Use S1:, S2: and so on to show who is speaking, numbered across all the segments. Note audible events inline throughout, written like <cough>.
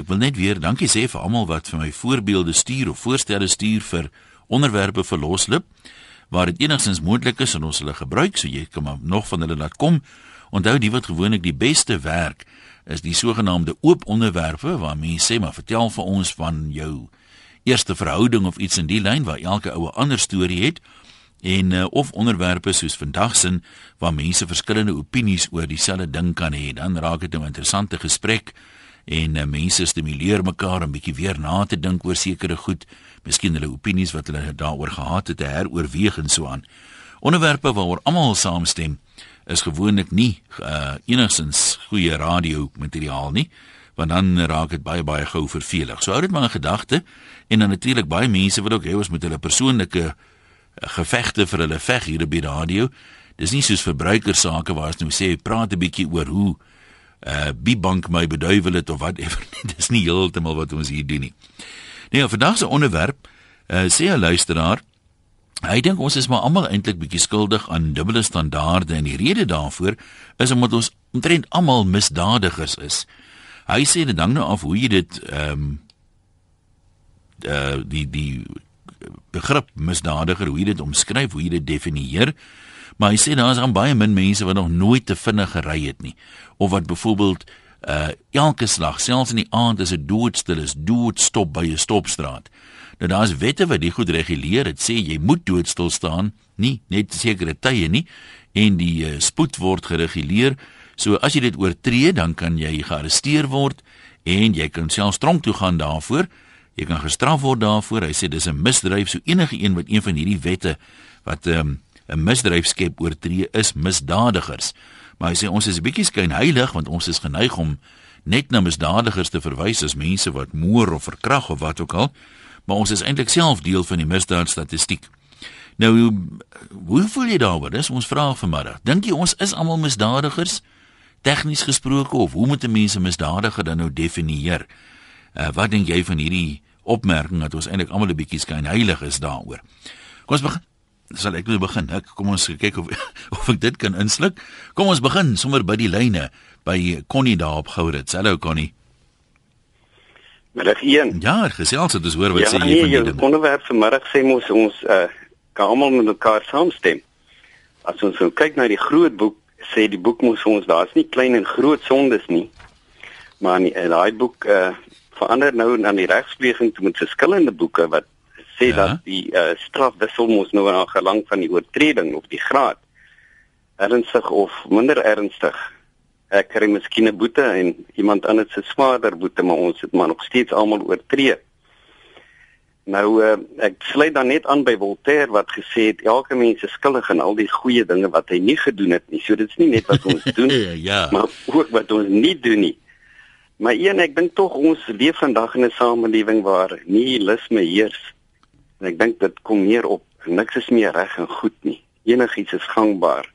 S1: Ek wil net weer dankie sê vir almal wat vir my voorbeelde stuur of voorstelle stuur vir onderwerpe vir loslip waar dit enigstens moontlik is en ons hulle gebruik, so jy kan maar nog van hulle laat kom. Onthou die wat gewoonlik die beste werk is die sogenaamde oop onderwerpe waar mense sê maar vertel vir ons van jou eerste verhouding of iets in die lyn waar elke ou 'n ander storie het en uh, of onderwerpe soos vandag sin waar mense verskillende opinies oor dieselfde ding kan hê dan raak dit 'n interessante gesprek en uh, mense stimuleer mekaar om bietjie weer na te dink oor sekere goed miskien hulle opinies wat hulle daaroor gehad het te heroorweeg en so aan onderwerpe waaroor almal saamstem is gewoonlik nie uh, enigstens goeie radio materiaal nie want dan raak dit baie baie gou vervelig. So hou dit maar in gedagte en dan natuurlik baie mense wil ook hê ons moet hulle persoonlike uh, gevegte vir hulle veg hier by die radio. Dis nie soos verbruikersake waar ons nou sê praat 'n bietjie oor hoe uh Bibank my beduiwel het of whatever. <laughs> Dis nie heeltemal wat ons hier doen nie. Nee, vandag se onderwerp uh sê 'n luisteraar Hy dink ons is maar almal eintlik bietjie skuldig aan dubbele standaarde en die rede daarvoor is omdat ons omtrent almal misdadigers is. Hy sê dit hang nou af hoe jy dit ehm um, uh die die begrip misdadiger, hoe jy dit omskryf, hoe jy dit definieer. Maar hy sê daar is aan baie min mense wat nog nooit te vinnig gery het nie of wat byvoorbeeld uh elke slag, selfs in die aand as dit doodstil is, doodstop by 'n stopstraat. Nou daar's wette wat dit goed reguleer. Dit sê jy moet doodstil staan, nie net sekere tye nie en die uh, spoed word gereguleer. So as jy dit oortree, dan kan jy gearresteer word en jy kan selfs tronk toe gaan daarvoor. Jy kan gestraf word daarvoor. Hy sê dis 'n misdryf. So enige een wat een van hierdie wette wat ehm, 'n misdryf skep oortree is misdadigers. Maar hy sê ons is 'n bietjie skyn heilig want ons is geneig om net na misdadigers te verwys as mense wat moord of verkrag of wat ook al maar ons is eintlik self deel van die misdaadstatistiek. Nou hoe voel jy daaroor? Dis ons vraag vanmiddag. Dink jy ons is almal misdadigers tegnies gesproke of hoe moet mense misdadiger dan nou definieer? Uh, wat dink jy van hierdie opmerking dat ons eintlik almal 'n bietjie skyn heilig is daaroor? Kom ons begin. Sal ek nou begin? Ek kom ons kyk of <laughs> of ek dit kan insluk. Kom ons begin sommer by die lyne by Connie daar op Gourits. Hallo Connie.
S2: Middag 1.
S1: Ja, gesels het ons hoor wat
S2: ja,
S1: sê jy
S2: nee,
S1: van die ding.
S2: onderwerp vanmiddag sê mos ons uh kan almal met mekaar saamstem. As ons nou kyk na die groot boek, sê die boek mos ons daar's nie klein en groot sondes nie. Maar in daai boek uh verander nou aan die regspleging toe met verskillende boeke wat sê ja. dat die uh straf wissel mos nou na gelang van die oortreding of die graad ernstig of minder ernstig ek kry miskien 'n boete en iemand anders se swaarder boete, maar ons het maar nog steeds almal oortree. Nou uh, ek sluit dan net aan by Voltaire wat gesê het elke mens is skuldig aan al die goeie dinge wat hy nie gedoen het nie. So dit is nie net wat ons doen, <laughs>
S1: ja.
S2: maar ook wat ons nie doen nie. Maar een ek dink tog ons leef vandag in 'n samelewing waar nihilisme heers. En ek dink dit kom meer op niks is meer reg en goed nie. Enigiets is gangbaar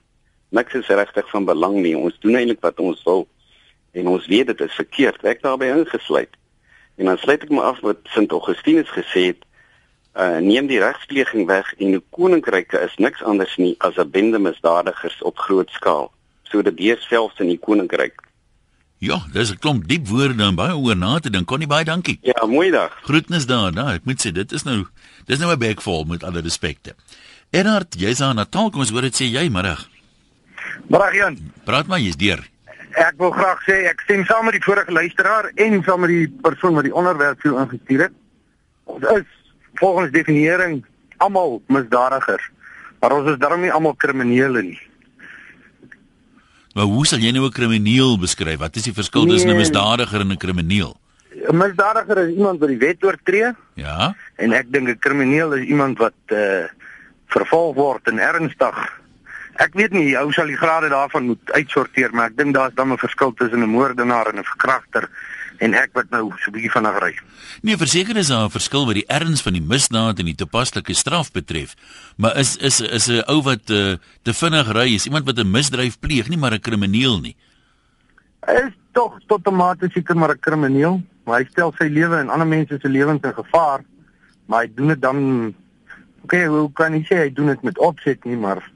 S2: niks is regtig van belang nie. Ons doen eintlik wat ons wil en ons weet dit is verkeerd. Ek daarbey ingesluit. En dan sluit ek my af wat Sint Augustinus gesê het, uh neem die regspleging weg en die koninkryke is niks anders nie as 'n bende misdadigers op groot skaal. So dit heers selfs in die koninkryk.
S1: Ja, dis 'n klomp diep woorde en baie oor na te dink. Connie, baie dankie.
S2: Ja, mooi dag.
S1: Groetnis daar. Nou, ek moet sê dit is nou dis nou 'n bekvol met alle respekte. Ernhard, jy's aan Natal, kom ons hoor dit sê jy middag.
S3: Bragian.
S1: Praat maar, jy's deur.
S3: Ek wil graag sê ek stem saam met die vorige luisteraar en saam met die persoon wat die onderwerp vir ingestuur het. Ons is volgens definiering almal misdadigers, maar ons is darm nie almal kriminele nie.
S1: Maar hoe sal jy nou 'n krimineel beskryf? Wat is die verskil tussen nee, 'n misdadiger en 'n krimineel?
S3: 'n Misdadiger is iemand wat die wet oortree.
S1: Ja.
S3: En ek dink 'n krimineel is iemand wat uh vervolg word en ernstig Ek weet nie hoe sal die grade daarvan moet uitsorteer, maar ek dink daar's dan 'n verskil tussen 'n moordenaar en 'n verkragter en ek wat nou so 'n bietjie vinnig ry.
S1: Nee, verseker is daar 'n verskil wat die erns van die misdaad en die toepaslike straf betref. Maar is is is 'n ou wat uh, te vinnig ry, is iemand wat 'n misdryf pleeg, nie maar 'n krimineel nie.
S3: Hy is tog tot 'n mate seker maar 'n krimineel, maar hy stel sy lewe en ander mense se lewens in gevaar, maar hy doen dit dan Oké, okay, hoe kan jy sê hy doen dit met opset nie, maar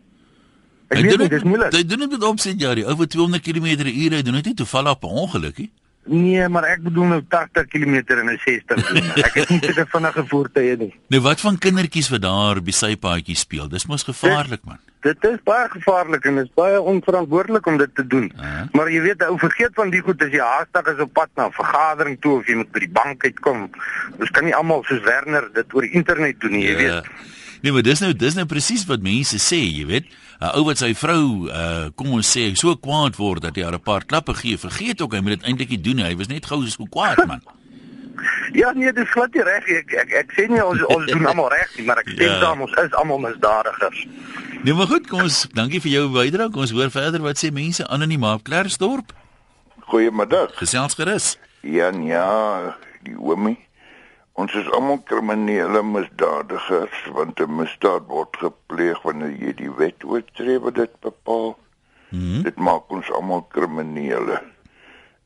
S3: Ek weet nie, dis moeilik.
S1: Jy doen dit met opset ja, die ou wat 200 km/h ry, doen dit nie toevallig op 'n ongeluk nie.
S3: Nee, maar ek bedoel nou 80 km in 'n 60 doen. Ek het nie te vinnige voertuie nie.
S1: Nou wat van kindertjies wat daar by sy paadjie speel? Dis mos gevaarlik man.
S3: Dit is baie gevaarlik en dit is baie onverantwoordelik om dit te doen.
S1: Uh -huh.
S3: Maar jy weet, ou vergeet van die goed as jy haastig is op pad na 'n vergadering toe of jy moet by die bank uitkom. Ons kan nie almal soos Werner dit oor die internet doen nie, jy weet.
S1: Nee, maar dis nou dis nou presies wat mense sê, jy weet. 'n Ou wat sy vrou uh kom ons sê so kwaad word dat hy haar 'n paar klappe gee, vergeet ook hy moet dit eintlik nie doen nie. Hy was net gou so kwaad man.
S3: Ja, nee, dis glad nie reg. Ek, ek ek sê nie ons ons doen almal reg nie, maar ek sê <laughs>
S1: Ja.
S3: dan ons is almal misdadigers.
S1: Nee, maar goed, kom ons dankie vir jou bydrae. Kom ons hoor verder wat sê mense anoniem op Klersdorp.
S4: Goeiemiddag.
S1: Gesels gerus.
S4: Ja, ja, die oomie. Ons is almal kriminele misdadigers want 'n misdaad word gepleeg wanneer jy die wet oortree wat dit bepaal.
S1: Mhm.
S4: Dit maak ons almal kriminele.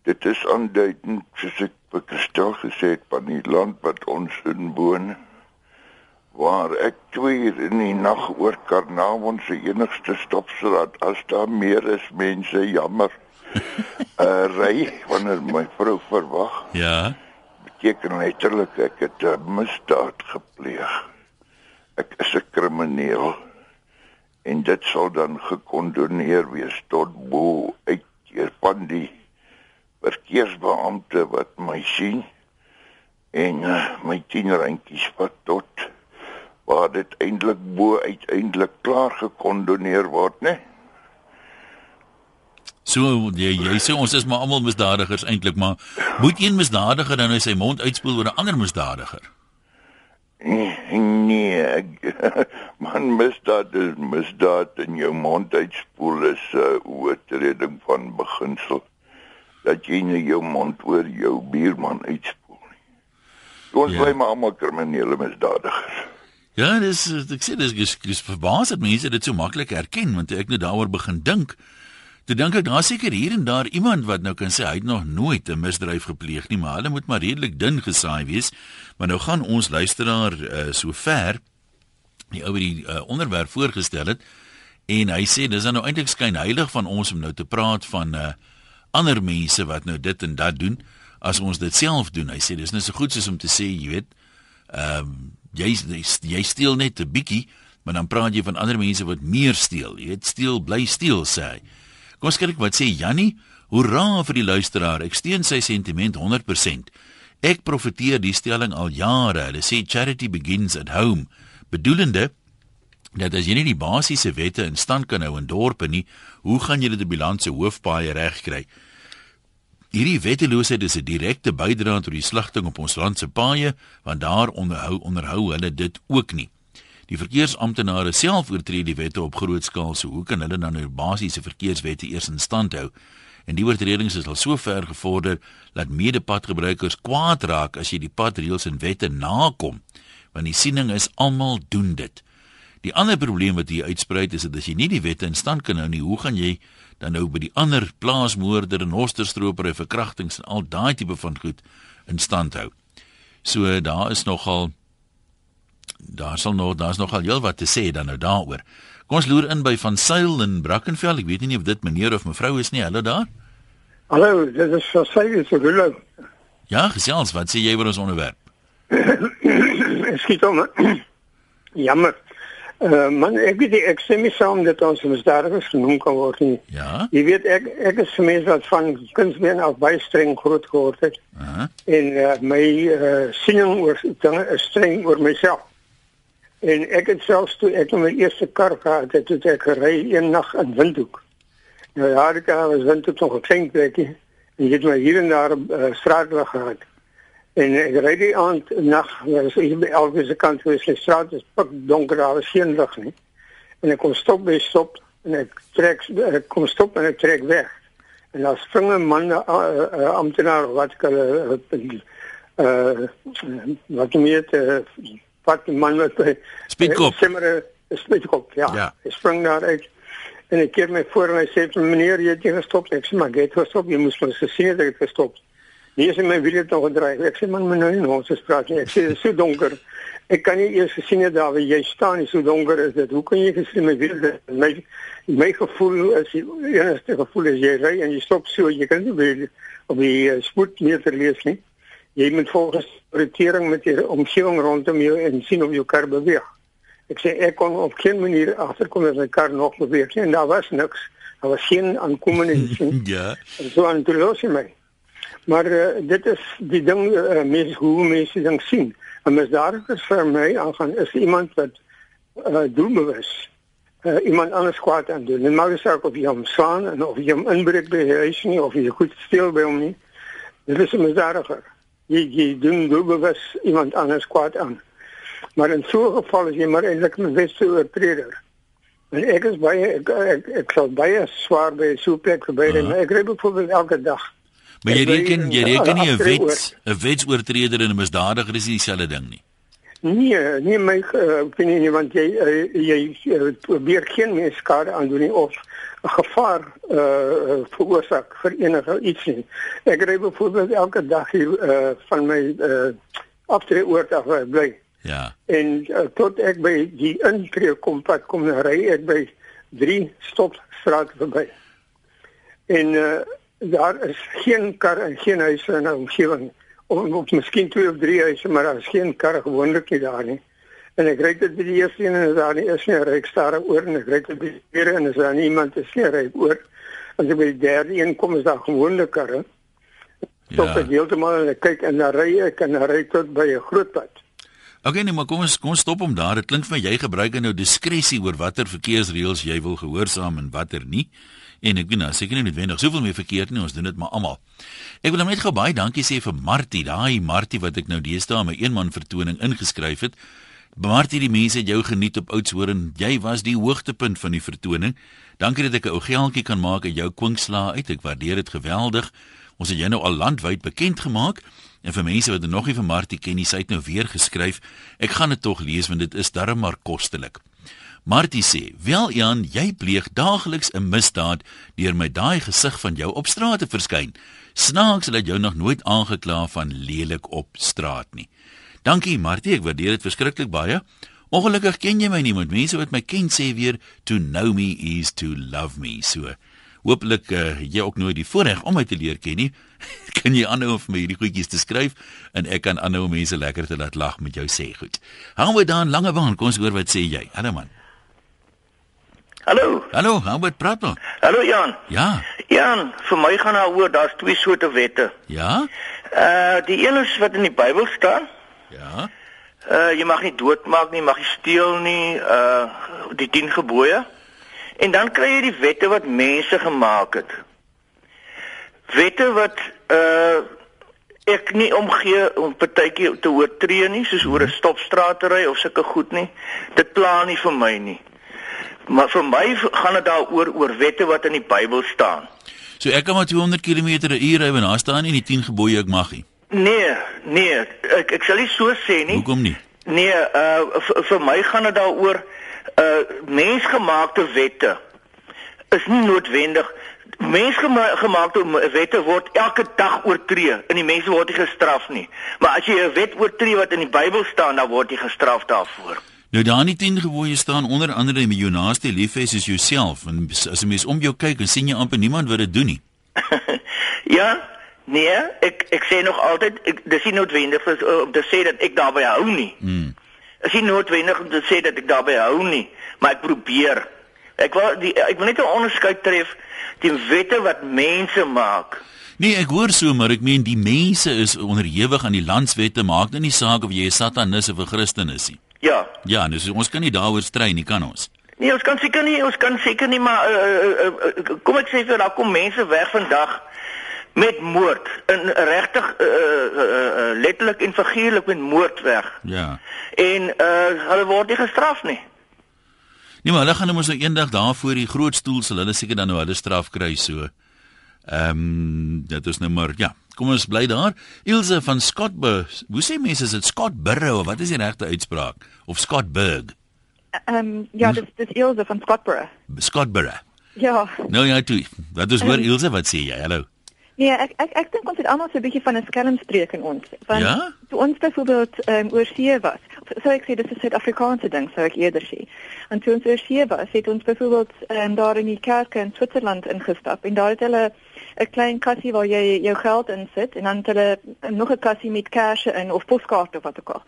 S4: Dit is aanduidend soos ek vir Christel gesê het van die land wat ons in woon waar ek twee uur in die nag oor Karnavon se enigste stopstraat as daar meer is mense jammer uh, <laughs> ry wanneer my vrou verwag
S1: Ja.
S4: Beteken letterlik ek het 'n misdaad gepleeg. Ek is 'n krimineel en dit sal dan gekondoneer wees tot bo uit deur van die verkeersbeampte wat my sien en uh, my tien randjies wat tot waar dit eintlik bo uiteindelik klaar gekondoneer word, né?
S1: So jy jy sê ons is maar almal misdadigers eintlik, maar moet een misdadiger dan nou sy mond uitspoel oor 'n ander misdadiger?
S4: Nee, nee, <laughs> man misdaad is misdaad en jou mond uitspoel is 'n uh, oortreding van beginsel dat jy nie jou mond oor jou buurman uitspoel nie. Ons
S1: Ja.
S4: bly maar almal kriminele misdadigers.
S1: Ja, dis ek sê dis dis, verbaas dat mense dit so maklik herken want ek nou daaroor begin dink, toe dink ek daar seker hier en daar iemand wat nou kan sê hy het nog nooit 'n misdryf gepleeg nie, maar hulle moet maar redelik dun gesaai wees. Maar nou gaan ons luisteraar uh, so ver die ou wat die uh, onderwerp voorgestel het en hy sê dis nou eintlik skyn heilig van ons om nou te praat van uh, ander mense wat nou dit en dat doen as ons dit self doen. Hy sê dis net so goed soos om te sê, jy weet, ehm um, jy jy steel net 'n bietjie, maar dan praat jy van ander mense wat meer steel. Jy weet, steel bly steel sê hy. Kom ons kyk wat sê Jannie. Hoera vir die luisteraar. Ek steun sy sentiment 100%. Ek profeteer die stelling al jare. Hulle sê charity begins at home, bedoelende dat as jy nie die basiese wette in stand kan hou in dorpe nie, hoe gaan jy dit op die land se hoofpaaie regkry? Hierdie wetteloosheid is 'n direkte bydrae tot die slagting op ons land se paaie, want daar onderhou onderhou hulle dit ook nie. Die verkeersamptenare self oortree die wette op groot skaal, so hoe kan hulle dan nou basiese verkeerswette eers in stand hou? En die oortredings is al so ver gevorder dat medepadgebruikers kwaad raak as jy die padreëls en wette nakom, want die siening is almal doen dit. Die ander probleem wat hier uitsprei is dat as jy nie die wette in stand kan hou nie, hoe gaan jy dan nou by die ander plaasmoorde en hosterstroper en verkrachtings en al daai tipe van goed in stand hou. So daar is nogal daar sal nog daar's nogal heelwat te sê dan nou daaroor. Kom ons loer in by van Sail in Brackenfell. Ek weet nie of dit meneer of mevrou is nie. Hallo daar.
S5: Hallo, dit is van Sail se hulle.
S1: Ja, gesels, wat sê jy oor ons onderwerp? <coughs>
S5: Skiet om. <coughs> Jammer. Uh, man, ek weet ek sê nie saam dat ons misdadigers genoem kan word nie.
S1: Ja.
S5: Jy weet ek ek is mens wat van kindsbeen af baie streng groot geword het
S1: Aha.
S5: en uh, my uh, siening oor dinge is streng oor myself. En ek het selfs toe ek my eerste kar gehad het, het ek gery een nag in Windhoek. Nou ja, dit was Windhoek nog 'n klein plekkie en het my hier en daar uh, straatweg gehad. En ek ry die aand nag, was hier by Elvis se kant gewees, die straat is pik donker, daar was geen lig nie. En ek kom stop by stop en ek trek ek kom stop en ek trek weg. En daar spring 'n man 'n uh, uh, amptenaar wat ek hulle uh, uh, wat meer te wat die man wat by
S1: Speedkop.
S5: Simmer speedkop, ja.
S1: Ja.
S5: Hy spring daar uit. En ek keer my voor en hy sê meneer, jy het nie gestop nie. Ek sê maar, jy het gestop, jy moes mos gesien het ek het gestop. Nee, sy my wiel het nog gedraai. Ek sê man, my nou ons spraak nie. Ek sê dit is so donker. Ek kan nie eers gesien het daar waar jy staan, nie so donker is dit. Hoe kan jy gesien my wiel dit? My my gevoel is die enigste gevoel is jy ry en jy stop so, jy kan nie op die uh, spoedmeter lees nie. Jy moet volgens oriëntering met die omgewing rondom jou en sien of jou kar beweeg. Ek sê ek kon op geen manier agterkom dat my kar nog beweeg nie en daar was niks. Daar was geen aankomende <laughs> sien.
S1: ja.
S5: En so aan toe los hy my. Maar uh, dit is die ding uh, mens hoe mense ding sien. 'n Misdadiger vir my aangaan is iemand wat uh, doelbewus uh, iemand anders kwaad aan doen. En maar sê of jy hom slaan en of jy hom inbreek by die huis nie of jy goed steel by hom nie. Dit is 'n misdadiger. Jy jy doen doelbewus iemand anders kwaad aan. Maar in so 'n geval is jy maar eintlik 'n wetse oortreder. En ek is baie ek ek, ek sal baie swaar by so 'n plek verby ry, maar ek ry byvoorbeeld elke dag.
S1: Maar jy reken jy reken nie 'n wet 'n wetsoortreder en 'n misdadiger is nie dieselfde ding nie.
S5: Nee, nee my uh, opinie nie want jy uh, jy uh, probeer geen mens skade aandoen nie of gevaar uh, uh, veroorsaak vir enige iets nie. Ek ry byvoorbeeld elke dag hier uh, van my uh, aftreeoort af waar ek bly.
S1: Ja.
S5: En uh, tot ek by die intree kom pad kom ry ek by drie stopstrate verby. En uh, daar is geen kar en geen huise in die omgewing of, of miskien twee of drie huise maar daar is geen kar gewoonlik nie daar nie. En ek ry dit by die eerste een en as daar nie is nie, ry ek stadig oor en ek ry dit by die tweede en as daar nie iemand is nie, ry ek oor. As ek by die derde een kom is daar gewoonlik karre. Stop
S1: Ja.
S5: ek heeltemal en ek kyk en dan ry ek en dan ry tot by 'n groot pad.
S1: Okay nee, maar kom ons kom ons stop hom daar. Dit klink vir my jy gebruik nou diskresie oor watter verkeersreëls jy wil gehoorsaam en watter nie. En ek weet nou, seker nie noodwendig soveel meer verkeerd nie, ons doen dit maar almal. Ek wil net gou baie dankie sê vir Martie, daai Martie wat ek nou deesdae my eenman vertoning ingeskryf het. Martie, die mense het jou geniet op Oudtshoorn. Jy was die hoogtepunt van die vertoning. Dankie dat ek 'n ou geldjie kan maak uit jou kwinkslaa uit. Ek waardeer dit geweldig. Ons het jou nou al landwyd bekend gemaak en vir mense wat nog nie van Martie ken nie, sy het nou weer geskryf. Ek gaan dit tog lees want dit is darm maar kostelik. Martie sê: "Wel Jan, jy pleeg daagliks 'n misdaad deur met daai gesig van jou op straat te verskyn. Snaaks dat jou nog nooit aangekla van lelik op straat nie." Dankie Martie, ek waardeer dit verskriklik baie. Ongelukkig ken jy my nie, want mense wat my ken sê weer to know me is to love me. So Hooplik uh, jy ook nooit die voorreg om my te leer ken nie. <laughs> kan jy aanhou om vir my hierdie goedjies te skryf en ek kan aanhou om mense lekker te laat lag met jou sê goed. Hou we dan lange baan, kom ons hoor wat sê jy. Hallo man.
S6: Hallo.
S1: Hallo, hou wat praat nou?
S6: Hallo Jan.
S1: Ja.
S6: Jan, vir my gaan daaroor daar's twee soorte wette.
S1: Ja?
S6: Uh die een is wat in die Bybel staan.
S1: Ja.
S6: Uh jy mag nie doodmaak nie, mag nie steel nie, uh die 10 gebooie. En dan kry jy die wette wat mense gemaak het. Wette wat uh ek nie omgee om partytjie te oortree nie, soos oor 'n stopstraat te ry of sulke goed nie. Dit pla nie vir my nie. Maar vir my gaan dit daaroor oor wette wat in die Bybel staan.
S1: So ek kan maar 200 km/h ry en daar staan nie die 10 gebooie ek mag nie.
S6: Nee, nee, ek ek sal nie so sê nie.
S1: Hoekom nie?
S6: Nee, uh vir, my gaan dit daaroor uh mensgemaakte wette is nie noodwendig mensgemaakte wette word elke dag oortree en die mense word nie gestraf nie. Maar as jy 'n wet oortree wat in die Bybel staan, dan word jy gestraf daarvoor.
S1: Nou daar nie 10 gebooie staan onder andere met jou naaste lief hê soos jouself en as 'n mens om jou kyk, dan sien jy amper niemand wat dit doen nie. <laughs>
S6: ja? Nee, ek ek sê nog altyd ek dis nie noodwendig vir, om te sê dat ek daarbey hou nie.
S1: Mm.
S6: Is nie noodwendig om te sê dat ek daarbey hou nie, maar ek probeer. Ek wil die ek wil net 'n onderskeid tref die wette wat mense maak.
S1: Nee, ek hoor so, maar ek meen die mense is onderhewig aan die landswette, maak nou nie saak of jy 'n satanis of 'n Christen is nie.
S6: Ja.
S1: Ja, dus ons kan nie daaroor stry nie, kan ons?
S6: Nee, ons kan seker nie, ons kan seker nie, maar uh, uh, uh, kom ek sê vir daar kom mense weg vandag met moord. En regtig uh, uh, uh, letterlik en figuurlik met moord weg.
S1: Ja.
S6: En uh, hulle word nie gestraf nie.
S1: Nee, maar hulle gaan nou mos nou eendag daar voor die groot stoel sal hulle seker dan nou hulle straf kry so. Ehm um, dit is nou maar ja. Kom ons bly daar. Ilse van Scottburg. Hoe sê mense is dit Scottburg of wat is die regte uitspraak? Of Scottburg?
S7: Ehm um, ja, dis dis Ilse van Scottburg.
S1: Scottburg.
S7: Ja.
S1: Nou ja, toe. Wat is hoor Ilse, wat sê jy? Hallo.
S7: Nee, ek ek ek dink ons het almal so 'n bietjie van 'n skelmstreek in ons. Want
S1: Ja?
S7: toe ons byvoorbeeld ehm um, oor see was, sou ek sê dis 'n Suid-Afrikaanse ding, sou ek eerder sê. En toe ons hier was, het ons byvoorbeeld um, daar in die kerk in Switserland ingestap en daar het hulle 'n klein kassie waar jy jou geld insit en dan het hulle nog 'n kassie met kersse in of poskaarte of wat ook al.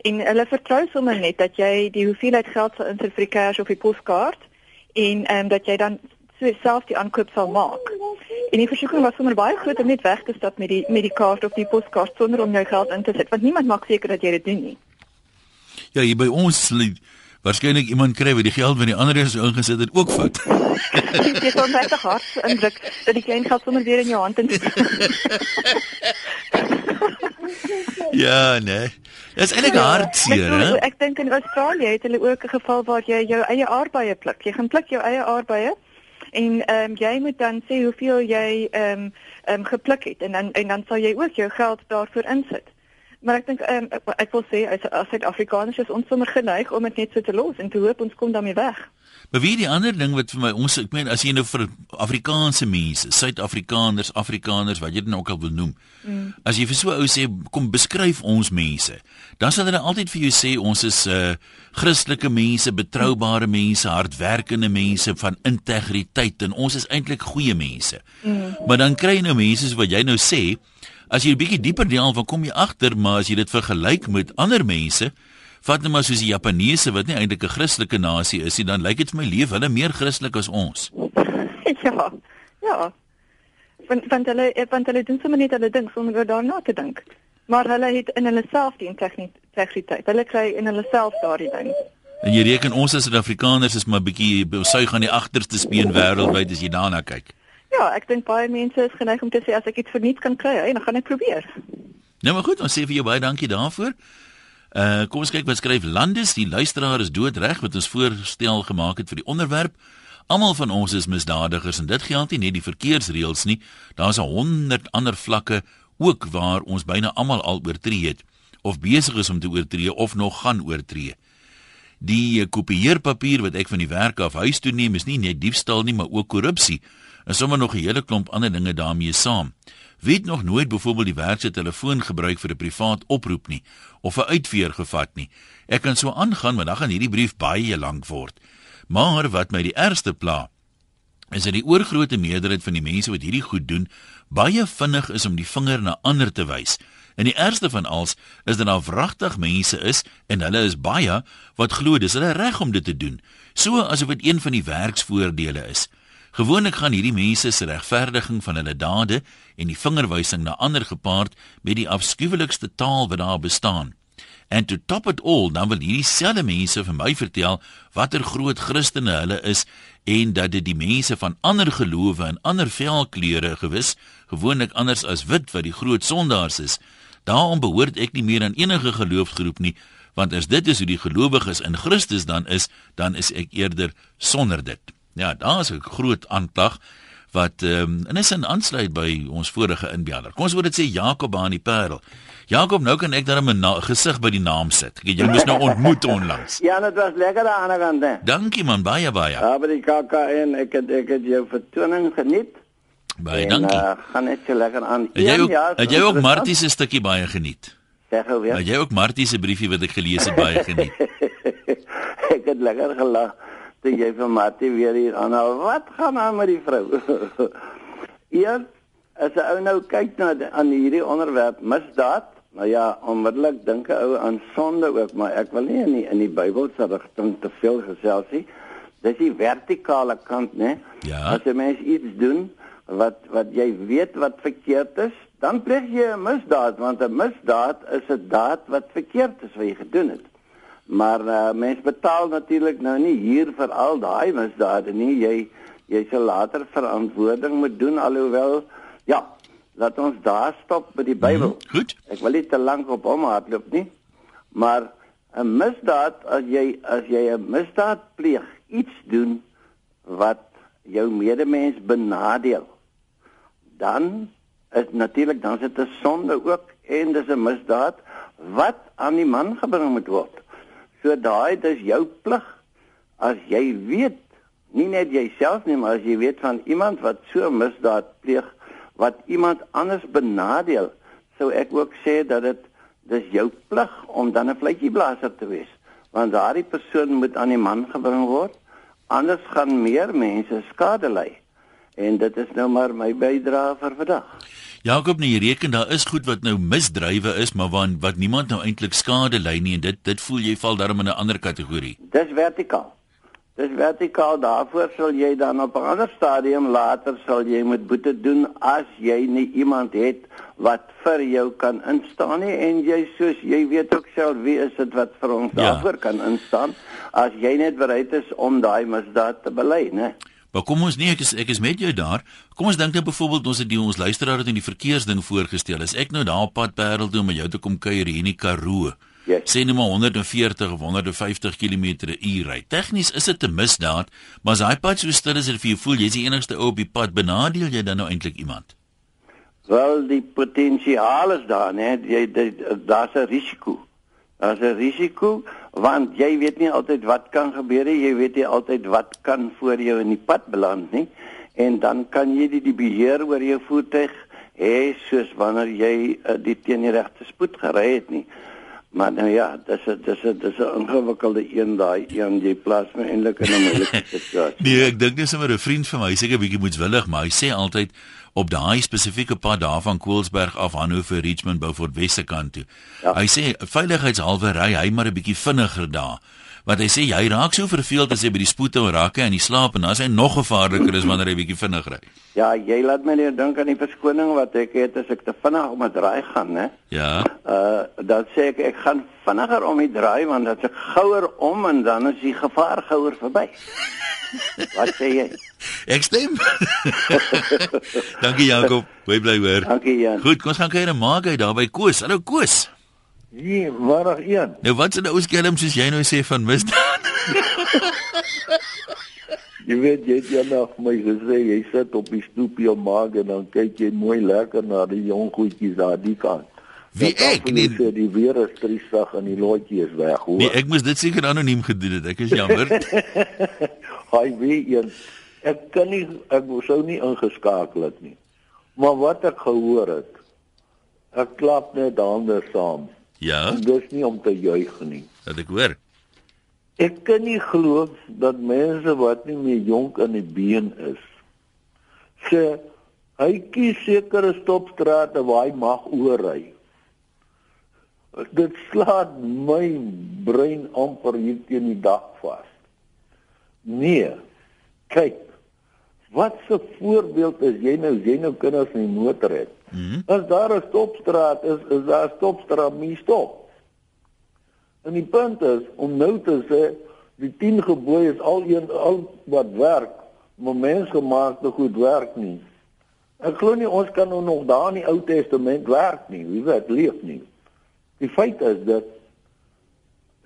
S7: En hulle vertrou sommer net dat jy die hoeveelheid geld sal insit vir die kers of die poskaart en ehm um, dat jy dan so self die aankoop sal maak. En die versoeking was sommer baie groot om net weg te stap met die met die kaart of die poskaart sonder om jou geld in te sit want niemand maak seker dat jy dit doen nie.
S1: Ja, hier by ons waarskynlik iemand kry wat die geld wat die ander is ingesit het ook vat.
S7: Dit is net hard indruk dat die klein geld sommer weer in jou hand is. <laughs>
S1: ja, nee. Dit is eintlik hartseer, hè?
S7: Ek dink in Australië het hulle ook 'n geval waar jy jou eie aardbeie pluk. Jy gaan pluk jou eie aardbeie en ehm um, jy moet dan sê hoeveel jy ehm um, ehm um, gepluk het en dan en dan sal jy ook jou geld daarvoor insit. Maar ek dink um, ek, ek wil sê as Suid-Afrikaners is ons sommer geneig om dit net so te los en te hoop ons kom daarmee weg.
S1: Maar wie die ander ding wat vir my ons ek meen as jy nou vir Afrikaanse mense, Suid-Afrikaners, Afrikaners wat jy dit nou ook al wil noem. Mm. As jy vir so ou sê kom beskryf ons mense, dan sal hulle altyd vir jou sê ons is uh Christelike mense, betroubare mense, hardwerkende mense van integriteit en ons is eintlik goeie mense. Mm. Maar dan kry jy nou mense wat jy nou sê As jy 'n bietjie dieper delf, dan kom jy agter, maar as jy dit vergelyk met ander mense, vat net maar soos die Japaneese wat nie eintlik 'n Christelike nasie is nie, dan lyk dit vir my leef hulle meer Christelik as ons. <laughs>
S7: Ja. Ja. Want want hulle want hulle doen sommer net hulle ding sonder oor daarna te dink. Maar hulle het in hulle self die integriteit. Hulle kry in hulle self daardie ding.
S1: En jy reken ons as Suid-Afrikaners is maar bietjie suig aan die agterste speen wêreldwyd as jy daarna kyk.
S7: Ja, ek dink baie mense is geneig om te sê as ek iets verniet kan kry, hey, dan gaan ek probeer.
S1: Nou maar goed, ons sê vir jou baie dankie daarvoor. Uh kom ons kyk wat skryf Landes, die luisteraar is doodreg wat ons voorstel gemaak het vir die onderwerp. Almal van ons is misdadigers en dit geld nie net die verkeersreëls nie. Daar's 'n 100 ander vlakke ook waar ons byna almal al oortree het of besig is om te oortree of nog gaan oortree. Die kopieerpapier wat ek van die werk af huis toe neem is nie net diefstal nie, maar ook korrupsie en sommer nog 'n hele klomp ander dinge daarmee saam. Wie het nog nooit byvoorbeeld die werk se telefoon gebruik vir 'n privaat oproep nie of 'n uitveer gevat nie. Ek kan so aangaan, maar dan gaan hierdie brief baie lank word. Maar wat my die ergste pla, is dat die oorgrootste meerderheid van die mense wat hierdie goed doen, baie vinnig is om die vinger na ander te wys. En die ergste van alles is dat daar wragtig mense is en hulle is baie wat glo dis hulle reg om dit te doen, so asof dit een van die werksvoordele is. Gewoonlik gaan hierdie mense se regverdiging van hulle dade en die vingerwysing na ander gepaard met die afskuwelikste taal wat daar bestaan. And to top it all, dan wil hierdie selfde mense vir my vertel watter groot Christene hulle is en dat dit die mense van ander gelowe en ander velkleure gewis gewoonlik anders as wit wat die groot sondaars is. Daarom behoort ek nie meer aan enige geloofsgroep nie, want as dit is hoe die gelowiges in Christus dan is, dan is ek eerder sonder dit. Ja, daar's 'n groot aanklag wat ehm um, en is in aansluit by ons vorige inbeller. Kom ons word dit sê Jakob aan die Parel. Jakob, nou kan ek daar 'n gesig by die naam sit. Ek jy moes nou ontmoet onlangs.
S8: Ja, dit was lekker aan die kant.
S1: Dankie man, baie baie.
S8: Ja, by die KKN, ek het ek het jou vertoning geniet.
S1: Baie en, dankie.
S8: Uh, gaan net so lekker aan.
S1: Het jy ook, ja, het jy ook Martie se stukkie baie geniet?
S8: Zeg ou weer.
S1: Het jy ook Martie se briefie wat ek gelees het baie geniet? <laughs>
S8: ek het lekker gelag toe jy vir Mattie weer hier aanhaal. Wat gaan aan met die vrou? <laughs> Eers as 'n ou nou kyk na aan hierdie onderwerp misdaad, nou ja, onmiddellik dink 'n ou aan sonde ook, maar ek wil nie in die, in die Bybel se rigting te veel gesels nie. Dis die vertikale kant, né?
S1: Ja.
S8: As 'n mens iets doen wat wat jy weet wat verkeerd is, dan pleeg jy 'n misdaad, want 'n misdaad is 'n daad wat verkeerd is wat jy gedoen het. Maar uh, mens betaal natuurlik nou nie hier vir al daai misdade nie. Jy jy sal later verantwoording moet doen alhoewel ja, laat ons daar stop by die Bybel.
S1: Mm, goed.
S8: Ek wil nie te lank op hom hardloop nie. Maar 'n misdaad as jy as jy 'n misdaad pleeg, iets doen wat jou medemens benadeel, dan is natuurlik dan is dit 'n sonde ook en dis 'n misdaad wat aan die man gebring moet word. So daai dis jou plig as jy weet nie net jouself nie maar as jy weet van iemand wat so misdaad pleeg wat iemand anders benadeel sou ek ook sê dat dit dis jou plig om dan 'n vletjieblaser te wees, want daardie persoon moet aan die man gebring word. Anders gaan meer mense skade ly. En dit is nou maar my bydrae vir vandag.
S1: Jakob, nee, jy reken daar is goed wat nou misdrywe is, maar wat wat niemand nou eintlik skade ly nie en dit dit voel jy val daarom in 'n ander kategorie.
S8: Dis vertikaal. Dis vertikaal. Daarvoor sal jy dan op 'n ander stadium later sal jy moet boete doen as jy nie iemand het wat vir jou kan instaan nie en jy soos jy weet ook self wie is dit wat vir ons ja. daarvoor kan instaan as jy net bereid is om daai misdaad te bely, né?
S1: Maar kom ons nie ek is ek is met jou daar. Kom ons dink nou byvoorbeeld ons het die ons luisteraar het in die verkeersding voorgestel. As ek nou daar op pad Parel toe om jou te kom kuier hier in die Karoo. Yes. Sê net maar 140 of 150 km/h ry. Tegnies is dit 'n misdaad, maar as hy pad so stil is, vir jou voel jy's die enigste ou op die pad, benadeel jy dan nou eintlik iemand?
S8: Wel, die potensiaal is daar, né? Jy daar's 'n risiko. Daar's 'n risiko want jy weet nie altyd wat kan gebeur nie. Jy weet nie altyd wat kan voor jou in die pad beland nie. En dan kan jy die, die beheer oor jou voertuig hê soos wanneer jy uh, die teen die regte spoed gery het nie. Maar nou ja, dis dis dis 'n ingewikkelde een daai een jy plaas my eintlik in 'n moeilike <laughs> situasie.
S1: nee, ek dink dis sommer 'n vriend van my, seker bietjie moetswillig, maar hy sê altyd op daai spesifieke pad daarvan Koelsberg af Hannover Richmond Beaufort Wesse kant toe. Ja. Hy sê veiligheidshalwe ry hy maar 'n bietjie vinniger daar. Wat hy sê hy raak so verveeld as hy by die spoedtou raak en hy slaap en dan is hy nog gevaarliker as wanneer hy bietjie vinnig ry.
S8: Ja, jy laat my net dink aan die verskoning wat ek het as ek te vinnig om 'n draai gaan, né?
S1: Ja.
S8: Uh dan sê ek ek gaan vinniger om die draai want as ek gouer om en dan is die gevaar gouer verby. <laughs> Wat sê jy?
S1: Ek stem. <laughs> Dankie Jakob. Bly bly hoor.
S8: Dankie Jan.
S1: Goed, kom ons gaan kyk na Magai daar by Koos. Hallo Koos.
S9: Nee, waarig een.
S1: Nou wat se ou skelm soos jy nou sê van misdaad? <laughs>
S9: jy weet jy het ja nog my gesê jy sit op die stoepie op Magai en dan kyk jy mooi lekker na die jong goedjies daar die kant.
S1: Wie ek
S9: nie sê die weer is triestig en die loetjie is weg hoor.
S1: Nee, ek moes dit seker anoniem gedoen het. Ek is jammer. <laughs>
S9: Hy weet een ek kan nie ek sou nie ingeskakel het nie. Maar wat ek gehoor het, ek klap net hande saam.
S1: Ja.
S9: Dis nie om te juig nie.
S1: Dat ek hoor.
S9: Ek kan nie glo dat mense wat nie meer jonk in die been is, sê hy kies sekere stopstrate waar hy mag oorry. Dit slaat my brein amper hier teen die dak vas. Nee. Kyk. Wat 'n voorbeeld is jy nou, jy nou kinders in die motor het. Mm -hmm. As daar 'n stopstraat is, is daar 'n stopstraat, nie stop. En die punt is om nou te sê die 10 gebooie is al een al wat werk, maar mensgemaakte goed werk nie. Ek glo nie ons kan nou nog daar in die Ou Testament werk nie. Wie weet, leef nie. Die feit is dat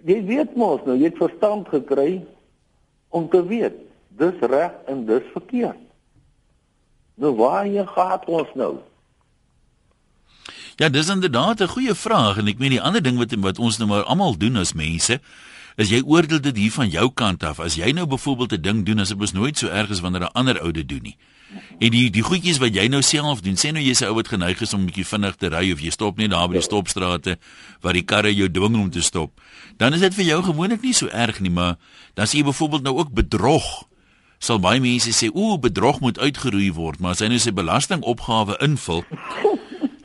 S9: jy weet mos nou, jy het verstand gekry om te weet dis reg en dis verkeerd. Nou waar jy gaan ons nou?
S1: Ja, dis inderdaad 'n goeie vraag en ek meen die ander ding wat wat ons nou maar almal doen as mense is jy oordeel dit hier van jou kant af. As jy nou byvoorbeeld 'n ding doen as dit mos nooit so erg is wanneer 'n ander ou dit doen nie. En die die goedjies wat jy nou self doen, sê nou jy's 'n ou wat geneig is om 'n bietjie vinnig te ry of jy stop net daar by die stopstrate waar die karre jou dwing om te stop. Dan is dit vir jou gewoonlik nie so erg nie, maar dan sien jy byvoorbeeld nou ook bedrog. Sal baie mense sê, "Ooh, bedrog moet uitgeroei word," maar as hy nou sy belastingopgawe invul,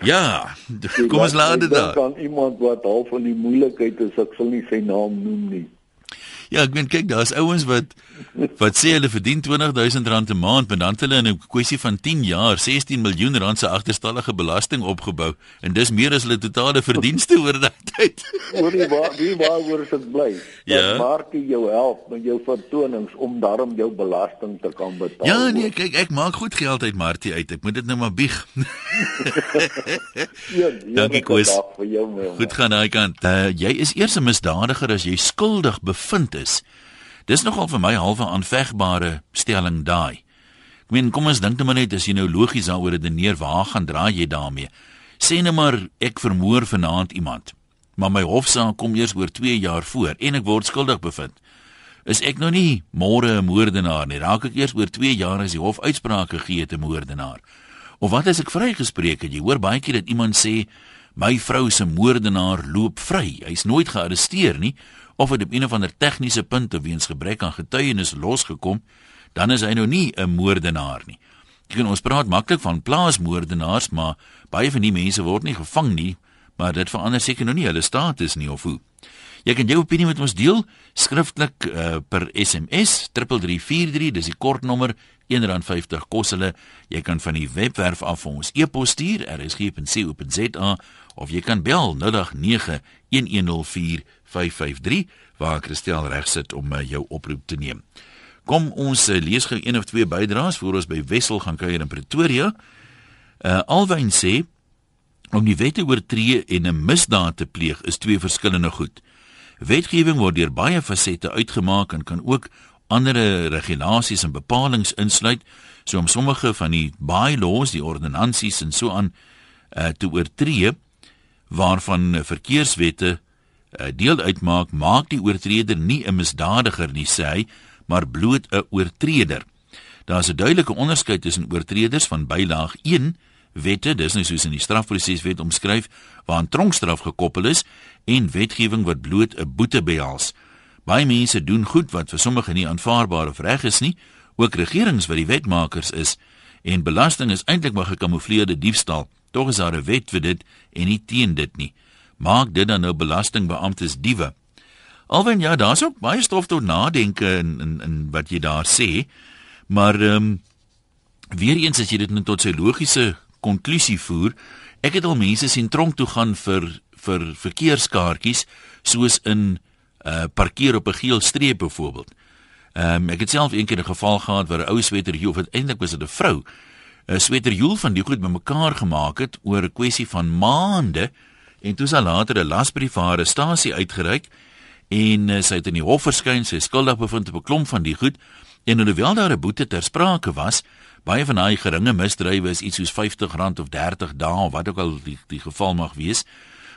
S1: Ja, <laughs> kom ons laat dit daar.
S9: Dan iemand wat half van die moeilikheid is, ek sal nie sy naam noem nie.
S1: Ja, ek meen kyk, daar's ouens wat wat sê hulle verdien R20000 'n maand, maar dan het hulle in 'n kwessie van 10 jaar 16 miljoen rand se agterstallige belasting opgebou en dis meer as hulle totale verdienste oor daai tyd.
S9: Hoorie, waar wie waaroor is dit bly? <laughs> Ja. Dat Markie jou help met jou vertonings om daarom jou belasting te kan betaal.
S1: Ja, nee, kyk, ek maak goed geld uit Martie uit. Ek moet dit nou maar bieg. <laughs>
S9: ja,
S1: Dankie Koos. Goed gaan daai kant. Uh, jy is eers 'n misdadiger as jy skuldig bevind is. Dis nogal vir my halfe aanvegbare stelling daai. Ek meen, kom ons dink net maar net as jy nou logies daaroor redeneer, waar gaan draai jy daarmee? Sê net maar ek vermoor vanaand iemand. Maar my hofsaak kom eers oor 2 jaar voor en ek word skuldig bevind. Is ek nou nie môre 'n moordenaar nie? Raak ek eers oor 2 jaar as die hof uitspraak gegee het 'n moordenaar? Of wat as ek vrygespreek het? Jy hoor baie keer dat iemand sê my vrou se moordenaar loop vry. Hy's nooit gearresteer nie of het op een of ander tegniese punt of weens gebrek aan getuienis losgekom, dan is hy nou nie 'n moordenaar nie. Jy kan ons praat maklik van plaasmoordenaars, maar baie van die mense word nie gevang nie, maar dit verander seker nou nie hulle status nie of hoe. Jy kan jou opinie met ons deel skriftelik uh, per SMS 3343 dis die kortnommer R1.50 kos hulle. Jy kan van die webwerf af vir ons e-pos stuur rsg.co.za of jy kan bel 0891104553 waar Christel reg sit om uh, jou oproep te neem. Kom ons uh, lees gou een of twee bydraes voor ons by Wessel gaan kuier in Pretoria. Uh, Alwyn sê om die wette oortree en 'n misdaad te pleeg is twee verskillende goed. Wetgewing word deur baie fasette uitgemaak en kan ook ander regulasies en bepalinge insluit, so om sommige van die bylaws, die ordonnansies en so aan uh, te oortree waarvan verkeerswette deel uitmaak, maak die oortreder nie 'n misdadiger nie, sê hy, maar bloot 'n oortreder. Daar is 'n duidelike onderskeid tussen oortreders van bylaag 1 wette, dis nou soos in die strafproseswet omskryf, waaraan tronkstraf gekoppel is en wetgewing wat bloot 'n boete behels. Baie mense doen goed wat vir sommige nie aanvaarbaar of reg is nie, ook regerings wat die wetmakers is en belasting is eintlik maar gekamoufleerde diefstal. Tog is daar 'n wet vir dit en nie teen dit nie. Maak dit dan nou belastingbeamptes diewe. Alwen ja, daar's ook baie stof tot nadenke in in in wat jy daar sê. Maar ehm um, weer eens as jy dit net tot sy logiese konklusie voer, ek het al mense sien tronk toe gaan vir vir verkeerskaartjies soos in uh parkeer op 'n geel streep byvoorbeeld. Ehm um, ek het self eendag 'n geval gehad waar 'n ou sweterjoel of eintlik was dit 'n vrou 'n sweterjoel van die goed bymekaar gemaak het oor 'n kwessie van maande en toe sy later 'n lasbrief vir haar stasie uitgereik en uh, sy het in die hof verskyn sy skuldig bevind op 'n klomp van die goed en alhoewel daar 'n boete ter sprake was baie van daai geringe misdrywe is iets soos R50 of 30 dae of wat ook al die, die geval mag wees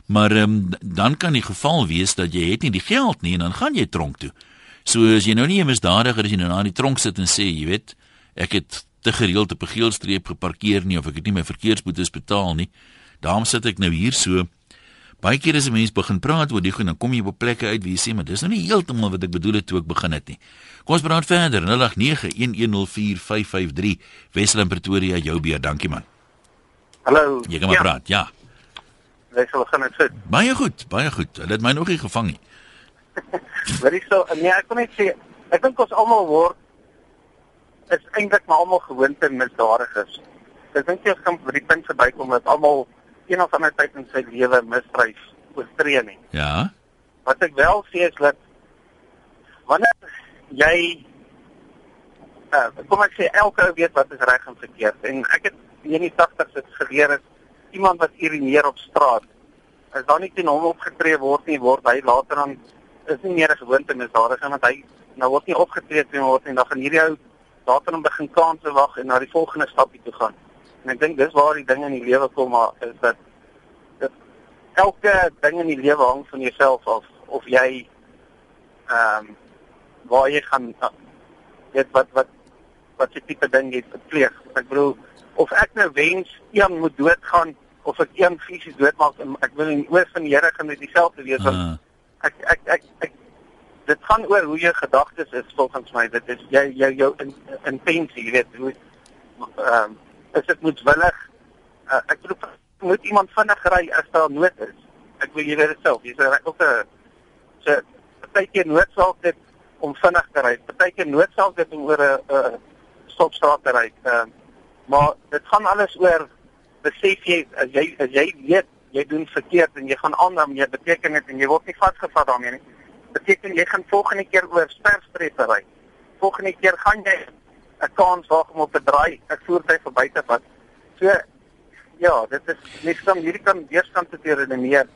S1: Maar um, dan kan die geval wees dat jy het nie die geld nie en dan gaan jy tronk toe. So as jy nou nie 'n misdadiger is jy nou na die tronk sit en sê, jy weet, ek het te gereeld op 'n geelstreep geparkeer nie of ek het nie my verkeersboetes betaal nie. Daarom sit ek nou hier so. Baie kere as 'n mens begin praat oor die goed, dan kom jy op plekke uit waar jy sê, maar dis nou nie heeltemal wat ek bedoel het toe ek begin het nie. Kom ons praat verder. 0891104553 Wessel in Pretoria, jou beer. Dankie man.
S3: Hallo.
S1: Jy kan maar ja. praat. Ja
S3: sal gaan net sit.
S1: Baie goed, baie goed. Hulle het my nog nie gevang nie. <laughs>
S3: Wat is so? Nee, ek kon net sê ek dink ons almal word is eintlik maar almal gewoonte misdadigers. Ek dink jy gaan by die punt verbykom dat almal een of ander tyd in sy lewe misdryf oortree nie.
S1: Ja.
S3: Wat ek wel sê is dat wanneer jy uh, kom ek sê elke ou weet wat is reg en verkeerd en ek het in die 80's het geleer het iemand wat urineer op straat, as daar nie teen hom opgetree word nie, word hy later dan is nie meer 'n gewoonte misdadiger want hy nou word nie opgetree teen word en dan gaan hierdie ou later dan begin kanse wag en na die volgende stapie toe gaan. En ek dink dis waar die dinge in die lewe kom maar is dat dat elke ding in die lewe hang van jouself af of jy ehm um, waar jy gaan weet wat wat wat jy tipe ding jy pleeg. Ek bedoel of ek nou wens een moet doodgaan of ek een fisies doodmaak ek wil in oor van die Here gaan dit dieselfde wees want uh. ek, ek ek ek dit gaan oor hoe jou gedagtes is volgens my dit is jy jou jou in, intensie jy weet hoe ehm um, is dit moetswillig uh, ek bedoel moet iemand vinnig ry as daar nood is ek wil jy weet dit self jy's ook 'n so partykeer noodsaak dit om vinnig te ry partykeer noodsaak dit om oor 'n stopstraat te ry ehm uh, Maar dit gaan alles oor besef jy as jy as jy weet jy doen verkeerd en jy gaan aanneem jy beteken dit en jy word nie vasgevat daarmee nie. Beteken jy gaan volgende keer oor sterfstrepe ry. Volgende keer gaan jy 'n kans waag om op te draai, 'n voertuig verby te vat. So ja, dit is net dan hierdie kan weerstand te redeneer.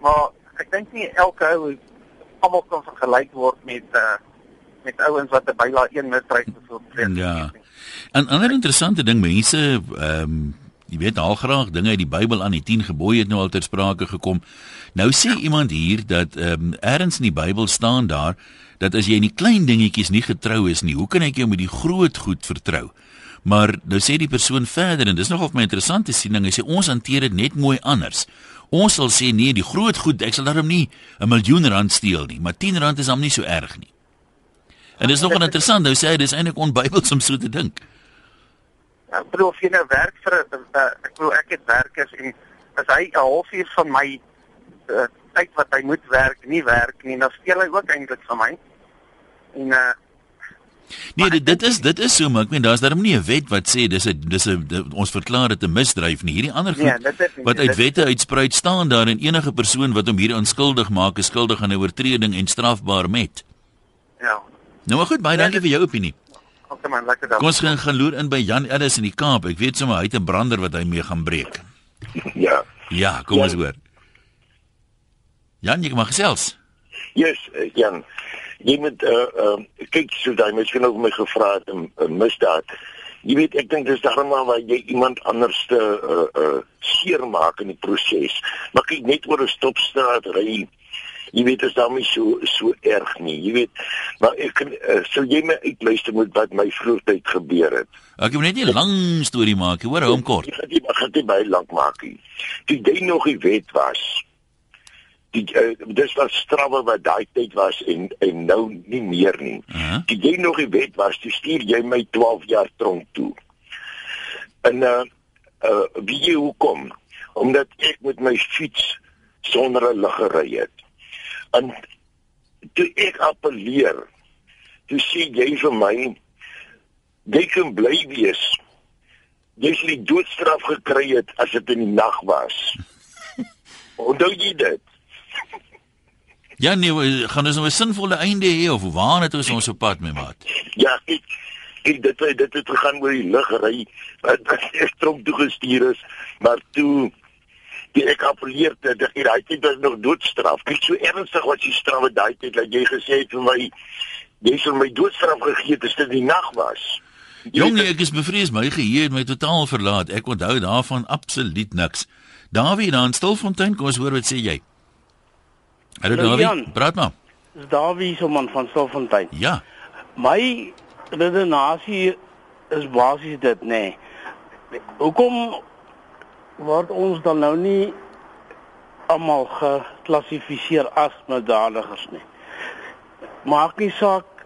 S3: Maar ek dink nie elke ou almal kan vergelyk word met uh met ouens wat 'n byla 1 misdryf bevoel.
S1: Ja. 'n ander interessante ding, mense ehm um, jy weet al graag dinge uit die Bybel aan die 10 gebooie het nou al ter sprake gekom. Nou sê iemand hier dat ehm um, ergens in die Bybel staan daar dat as jy in die klein dingetjies nie getrou is nie, hoe kan ek jou met die groot goed vertrou? Maar nou sê die persoon verder en dis nogal vir my interessant te sien, hy sê ons hanteer dit net mooi anders. Ons sal sê nee, die groot goed, ek sal daarom nie 'n miljoen rand steel nie, maar 10 rand is hom nie so erg nie. En dit is nogal interessant, nou sê hy dis eintlik onbybels om so te dink.
S3: Ek bedoel of jy nou werk vir 'n uh, ek bedoel ek het werkers en as hy 'n halfuur van my uh, tyd wat hy moet werk nie werk nie, dan steel hy ook eintlik van my. En uh
S1: Nee, dit dit is dit is so, maar ek meen daar's daarom nie 'n wet wat sê dis 'n dis 'n ons verklaar dit 'n misdryf nie. Hierdie ander
S3: Nee,
S1: goed
S3: dit is nie,
S1: wat uit
S3: dit-
S1: wette uitsprei staan daar en enige persoon wat hom hier onskuldig maak is skuldig aan 'n oortreding en strafbaar met.
S3: ja,
S1: Nou maar goed, baie
S3: Ja,
S1: dankie vir jou opinie.
S3: okay man, lekker dag.
S1: Kom ons gaan gaan loer in by Jan Ellis in die Kaap. Ek weet sommer hy het 'n brander wat hy mee gaan breek.
S10: Ja.
S1: Ja, kom
S10: Ja.
S1: ons hoor. Jan, jy mag gesels.
S10: Yes, uh, Jan. Jy moet uh uh kyk so daai miskien ook my gevra het 'n misdaad. Jy weet ek dink dis daarom waar jy iemand anders te uh uh seermaak in die proses. Maar kyk net oor 'n stopstraat ry. Jy weet dit is daarmee so so erg nie. Jy weet, maar ek uh, sou jy my uitluister met wat my vroeër tyd gebeur het.
S1: Ek wil net nie 'n lang storie maak nie, hoor, hou hom kort.
S10: Ek gaan dit ek gaan dit baie lank maak nie. Toe jy nog die wet was. Die uh, dis was strawwe wat daai tyd was en en nou nie meer nie.
S1: Uh -huh.
S10: Toe jy nog die wet was, toe stuur jy my 12 jaar tronk toe. En uh uh wie jy hoekom? Omdat ek met my fiets sonder 'n lig gery het. En toe ek appeleer, toe sê jy vir my jy kan bly wees jy sou die doodstraf gekry het as dit in die nag was. <laughs> Onthou jy dit? <laughs>
S1: Ja nee, gaan ons nou 'n sinvolle einde hê of waar het ons ons op pad mee maat?
S10: Ja, ek ek dit dit het gegaan oor die luggery wat ek tronk toe gestuur is, maar toe die ek appeleer het dat daai tyd was nog doodstraf. Kyk so ernstig wat die straf daai tyd dat jy gesê het vir my jy sou my doodstraf gegee het as dit die nag was. Jy
S1: Jong, nee, ek is bevrees my geheue het my totaal verlaat. Ek onthou daarvan absoluut niks. Dawie daar in Stilfontein, kom ons hoor wat sê jy. Hallo
S11: Hallo,
S1: Dawie, praat maar.
S11: Dis Dawie so man van Stilfontein.
S1: Ja.
S11: My redenasie is basies dit nê. Nee. Hoekom word ons dan nou nie almal geklassifiseer as misdadigers nie? Maak nie saak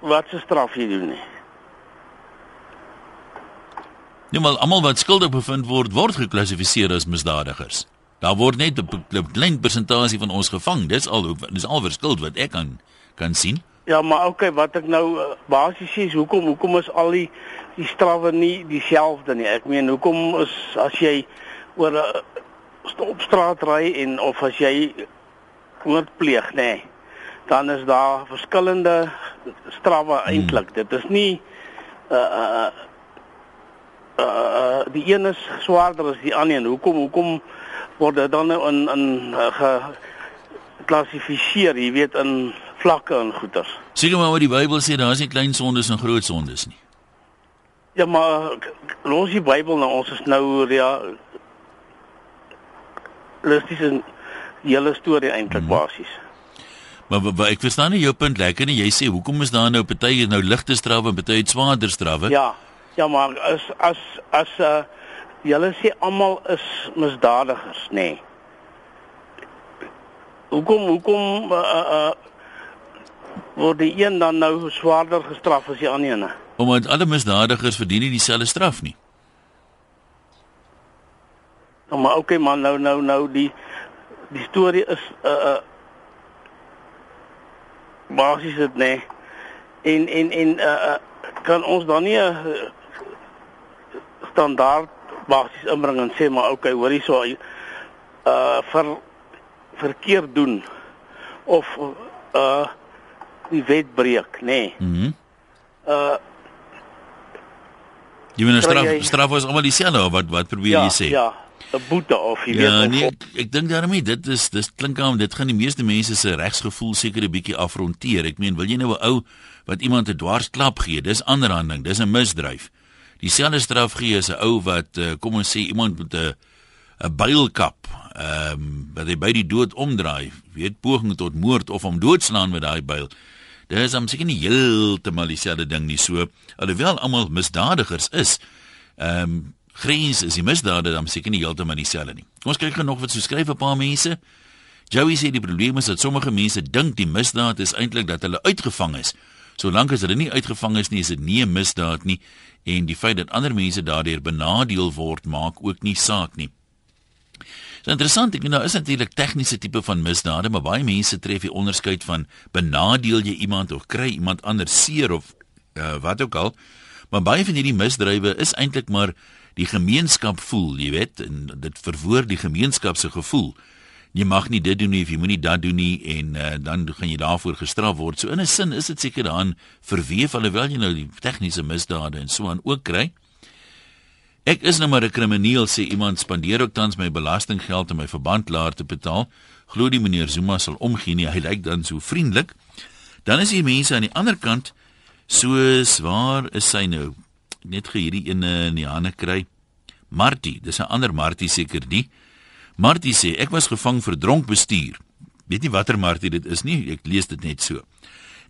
S11: wat se straf jy doen nie.
S1: Nee, maar almal wat skuldig bevind word, word geklassifiseer as misdadigers. Daar word net 'n klein persentasie van ons gevang. Dis al dis al verskil wat ek kan kan sien.
S11: Ja, maar okay, wat ek nou uh, basies sê is hoekom hoekom is al die die strawwe nie dieselfde nie. Ek meen hoekom is as jy oor 'n op straat ry en of as jy moord pleeg, nê, nee, dan is daar verskillende strawwe eintlik. Dit is nie uh uh uh die een is swaarder as die ander. Hoekom hoekom word dit dan nou in in uh, geklassifiseer, jy weet in vlakke en goeters.
S1: Seker maar wat die Bybel sê, daar is nie klein sondes en groot sondes nie.
S11: Ja, maar ons die Bybel nou, ons is nou ja realisties in die hele storie eintlik
S1: Mhm.
S11: basies.
S1: Maar, maar, maar ek verstaan nie jou punt lekker nie. Jy sê hoekom is daar nou party nou ligte strawwe en party swaarder strawwe?
S11: Ja. Ja, maar as as as uh julle sê almal is misdadigers, nê. Nee. Hoekom hoekom uh, uh, word die een dan nou swaarder gestraf as die ander een?
S1: Omdat alle misdadigers verdien nie dieselfde straf nie.
S11: Nou, maar okay man, nou nou nou die die storie is uh uh basies dit nê. Nee. En en en uh, uh kan ons dan nie 'n uh, standaard basis inbring en sê maar okay, hoor hierso uh vir verkeerd doen of uh die wet breek, nê. Nee.
S1: Mhm. Mm
S11: Uh
S1: jy weet 'n straf
S11: jy-
S1: straf is almal dieselfde of wat wat probeer
S11: ja,
S1: jy sê?
S11: Ja, 'n boete of jy
S1: Ja,
S11: weet
S1: nee,
S11: of,
S1: ek, ek dink daarmee dit is dis klink aan dit gaan die meeste mense se regsgevoel seker 'n bietjie afronteer. Ek meen, wil jy nou 'n ou wat iemand 'n dwarsklap gee, dis aanranding, dis 'n misdryf. Dieselfde straf gee as 'n ou wat eh, kom ons sê iemand met 'n 'n bylkap, ehm um, wat hy by die dood omdraai, weet poging tot moord of hom doodslaan met daai byl. Dis hom seker nie heeltemal dieselfde ding nie so, alhoewel almal misdadigers is. Ehm um, grens is die misdade dan seker nie heeltemal dieselfde nie. Ons kyk gou nog wat so skryf 'n paar mense. Joey sê die probleem is dat sommige mense dink die misdaad is eintlik dat hulle uitgevang is. Solank as hulle nie uitgevang is nie, is dit nie 'n misdaad nie en die feit dat ander mense daardeur benadeel word maak ook nie saak nie. Dit is interessant, ek weet nou is natuurlik tegniese tipe van misdade, maar baie mense tref die onderskeid van benadeel jy iemand of kry iemand anders seer of uh, wat ook al. Maar baie van hierdie misdrywe is eintlik maar die gemeenskap voel, jy weet, en dit verwoord die gemeenskap se gevoel. Jy mag nie dit doen nie, jy moenie dat doen nie en uh, dan gaan jy daarvoor gestraf word. So in 'n sin is dit seker dan verweef alhoewel jy nou die tegniese misdade en so aan ook kry. Ek is nou maar 'n krimineel sê iemand spandeer ook tans my belastinggeld om my verbandlaer te betaal. Glo die meneer Zuma sal omgee nie. Hy lyk dan so vriendelik. Dan is hier mense aan die ander kant soos waar is sy nou? Net ge hierdie ene in die hande kry. Martie, dis 'n ander Martie seker die. Martie sê ek was gevang vir dronk bestuur. Weet nie watter Martie dit is nie. Ek lees dit net so.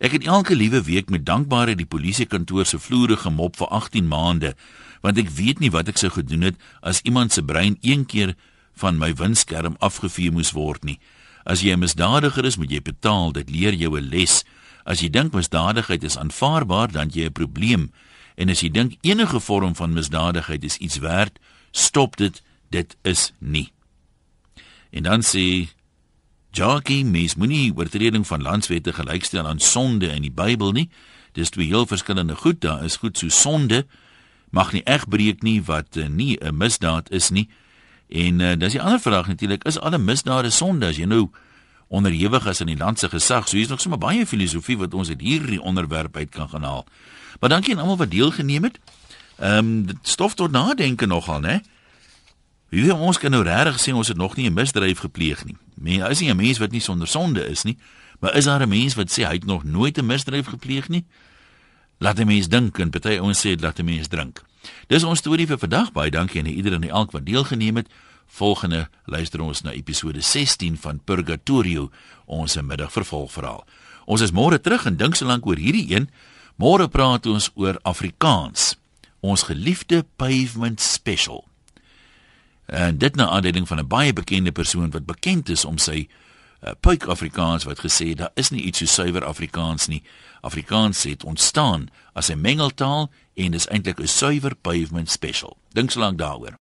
S1: Ek het elke liewe week met dankbaarheid die polisiekantoor se vloere gemop vir 18 maande want ek weet nie wat ek sou gedoen het as iemand se brein een keer van my windskerm afgevee moes word nie. As jy 'n misdadiger is, moet jy betaal. Dit leer jou 'n les. As jy dink misdadigheid is aanvaarbaar, dan jy 'n probleem. En as jy dink enige vorm van misdadigheid is iets werd, stop dit. Dit is nie. En dan sê Jackie, mens moenie oortreding van landswette gelykstel aan sonde in die Bybel nie. Dis twee heel verskillende goed. Daar is goed so sonde mag nie egbreek nie wat uh, nie 'n misdaad is nie. En uh, dis die ander vraag natuurlik, is alle misdade sonde as jy nou onderhewig is aan die land se gesag? So hier's nog sommer baie filosofie wat ons uit hierdie onderwerp uit kan gaan haal. Maar dankie aan almal wat deelgeneem het. Ehm um, stof tot nadenke nogal, né? Wie ons kan nou regtig sê ons het nog nie 'n misdryf gepleeg nie. Men is nie 'n mens wat nie sonder sonde is nie, maar is daar 'n mens wat sê hy het nog nooit 'n misdryf gepleeg nie? Laat 'n mens dink en party ouens sê laat 'n mens drink. Dis ons storie vir vandag. Baie dankie aan ieder en elk wat deelgeneem het. Volgende luister ons na episode 16 van Purgatorio, ons middag vervolgverhaal. Ons is môre terug en dink so lank oor hierdie een. Môre praat ons oor Afrikaans. Ons geliefde pavement special. En dit na aanleiding van 'n baie bekende persoon wat bekend is om sy uh, puik Afrikaans wat gesê daar is nie iets so suiwer Afrikaans nie. Afrikaans het ontstaan as 'n mengeltaal en is eintlik 'n suiwer pavement special. Dink so lank daaroor.